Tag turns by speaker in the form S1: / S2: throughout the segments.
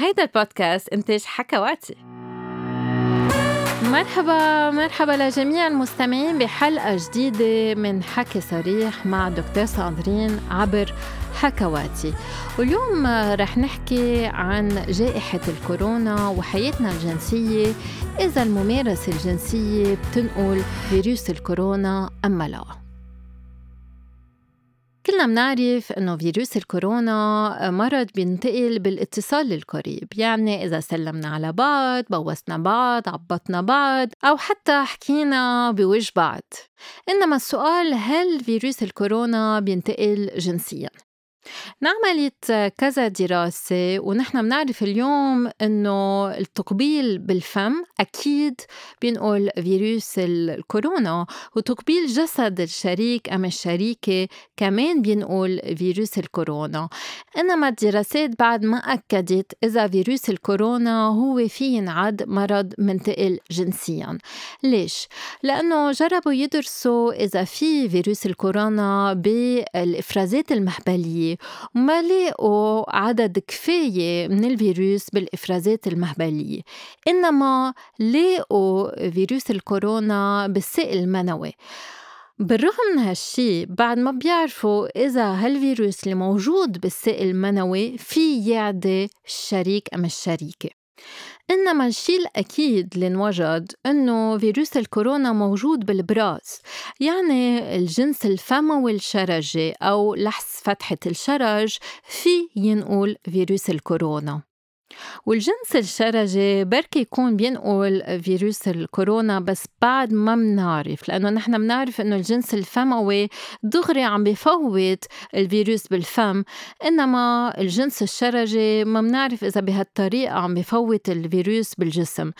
S1: هيدا البودكاست إنتاج حكواتي. مرحبا مرحبا لجميع المستمعين بحلقة جديدة من حكي صريح مع دكتور ساندرين عبر حكواتي. واليوم رح نحكي عن جائحة الكورونا وحياتنا الجنسية. إذا الممارسة الجنسية بتنقل فيروس الكورونا أم لا. كلنا بنعرف إنه فيروس الكورونا مرض بينتقل بالاتصال القريب. يعني إذا سلمنا على بعض بوسنا بعض عبطنا بعض أو حتى حكينا بوجه بعض. إنما السؤال هل فيروس الكورونا بينتقل جنسيا؟ انعملت كذا دراسة ونحن بنعرف اليوم إنه التقبيل بالفم أكيد بينقل فيروس الكورونا وتقبيل جسد الشريك أم الشريكة كمان بينقل فيروس الكورونا. إنما الدراسات بعد ما أكدت إذا فيروس الكورونا هو في ينعد مرض منتقل جنسيا. ليش؟ لأنه جربوا يدرسوا إذا في فيروس الكورونا بالإفرازات المهبلية. وما لاقوا عدد كفاية من الفيروس بالإفرازات المهبلية إنما لاقوا فيروس الكورونا بالسائل المنوي. بالرغم من هالشي بعد ما بيعرفوا إذا هالفيروس اللي موجود بالسائل المنوي في يعدي الشريك أم الشريكة. إنما الشيء الأكيد اللي انوجد إنه فيروس الكورونا موجود بالبراز يعني الجنس الفموي الشرجي أو لحس فتحة الشرج في ينقل فيروس الكورونا. والجنس الشرجي بركي يكون بينقل فيروس الكورونا بس بعد ما منعرف لأنه نحن منعرف إنه الجنس الفموي دغري عم بفوت الفيروس بالفم إنما الجنس الشرجي ما منعرف إذا بهالطريقة عم بفوت الفيروس بالجسم.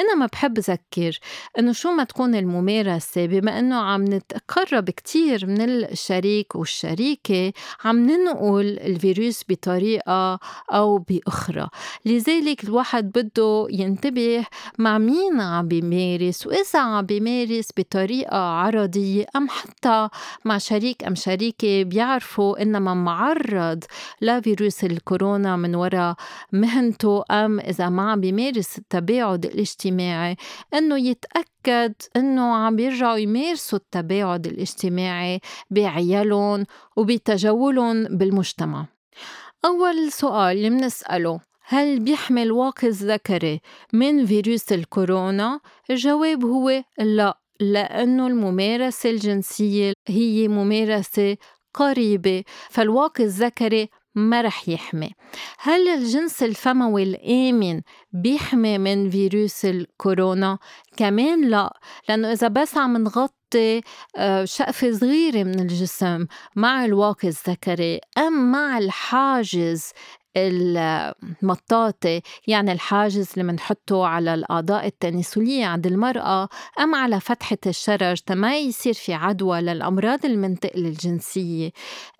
S1: إنما بحب ذكر إنه شو ما تكون الممارسة بما إنه عم نتقرب كتير من الشريك والشريكة عم ننقل الفيروس بطريقة أو بأخرى. لذلك الواحد بده ينتبه مع مين عم بيمارس وإذا عم بيمارس بطريقة عرضية أم حتى مع شريك أم شريكة بيعرفوا إنما معرض لفيروس الكورونا من وراء مهنته أم إذا ما عم بيمارس التباعد الاجتماعي إنه يتأكد إنه عم بيرجعوا يمارسوا التباعد الاجتماعي بعيالهم وبتجولهم بالمجتمع. أول سؤال اللي منسأله هل بيحمل واقص ذكري من فيروس الكورونا؟ الجواب هو لا لأنه الممارسة الجنسية هي ممارسة قريبة فالواقي الذكري ما رح يحمي هل الجنس الفموي الآمن بيحمي من فيروس الكورونا؟ كمان لا لأنه إذا بس عم نغطي آه، شقفة صغيرة من الجسم مع الواقي الذكري أم مع الحاجز المطاطي يعني الحاجز اللي منحطه على الأعضاء التناسلية عند المرأة أم على فتحة الشرج تما يصير في عدوى للأمراض المنتقلة الجنسية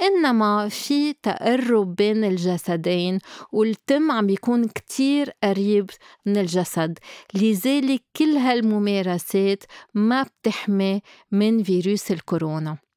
S1: إنما في تقرب بين الجسدين والتم عم بيكون كتير قريب من الجسد. لذلك كل هالممارسات ما بتحمي من فيروس الكورونا.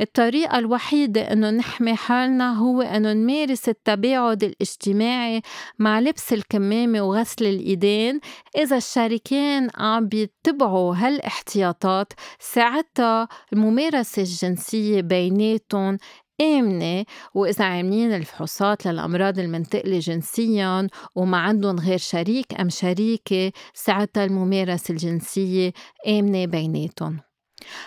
S1: الطريقة الوحيدة إنه نحمي حالنا هو إنه نمارس التباعد الاجتماعي مع لبس الكمامة وغسل الإيدين. إذا الشريكين عم بيتبعوا هالاحتياطات ساعتها الممارسة الجنسية بيناتهم آمنة. وإذا عاملين الفحوصات للأمراض المنتقلة جنسيا وما عندهم غير شريك أم شريكة ساعتها الممارسة الجنسية آمنة بيناتهم.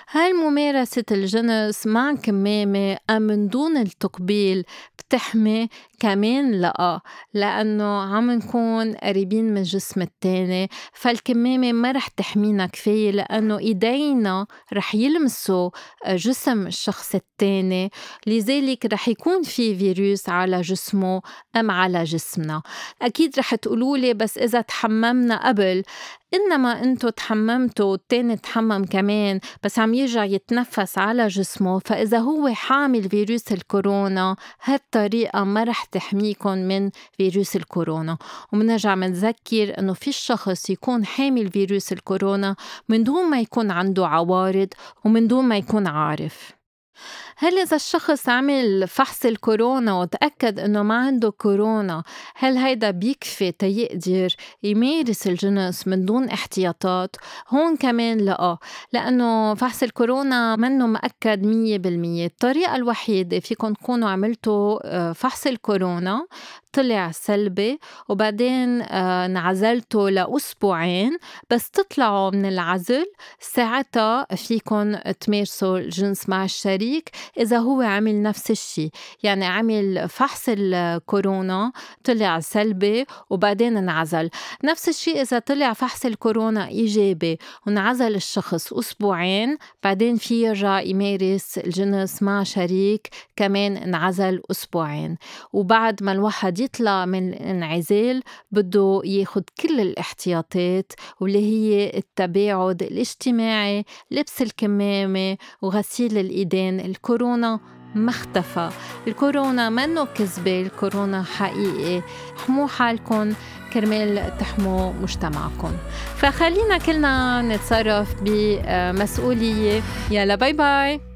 S1: هل ممارسة الجنس مع كمامة أم من دون التقبيل بتحمي كمان لأ لأنه عم نكون قريبين من الجسم التاني فالكمامة ما رح تحمينا كفاية لأنه إيدينا رح يلمسوا جسم الشخص التاني لذلك رح يكون في فيروس على جسمه أم على جسمنا. أكيد رح تقولولي بس إذا تحممنا قبل إنما أنتو تحممتوا والتاني تحمم كمان بس عم يرجع يتنفس على جسمه فإذا هو حامل فيروس الكورونا هالطريقة ما رح تحميكم من فيروس الكورونا. ومنرجع منذكر إنه في الشخص يكون حامل فيروس الكورونا من دون ما يكون عنده عوارض ومن دون ما يكون عارف. هل إذا الشخص عمل فحص الكورونا وتأكد إنه ما عنده كورونا هل هيدا بيكفي تيقدر يمارس الجنس من دون احتياطات؟ هون كمان لأ لأنه فحص الكورونا منه مأكد مية بالمية الطريقة الوحيدة فيكم تكونوا عملتوا آه، فحص الكورونا طلع سلبي وبعدين آه، انعزلتوا لأسبوعين بس تطلعوا من العزل ساعتها فيكن تمارسوا الجنس مع الشريك إذا هو عمل نفس الشي. يعني عمل فحص الكورونا طلع سلبي وبعدين انعزل. نفس الشي إذا طلع فحص الكورونا إيجابي وانعزل الشخص أسبوعين بعدين في يرجع يمارس الجنس مع شريك كمان انعزل أسبوعين. وبعد ما الواحد يطلع من الانعزال بده ياخد كل الاحتياطات واللي هي التباعد الاجتماعي لبس الكمامة وغسيل الإيدين. الكورونا ما اختفى. الكورونا منه كذبة الكورونا حقيقي. حموا حالكم كرمال تحموا مجتمعكم. فخلينا كلنا نتصرف بمسؤولية. يلا باي باي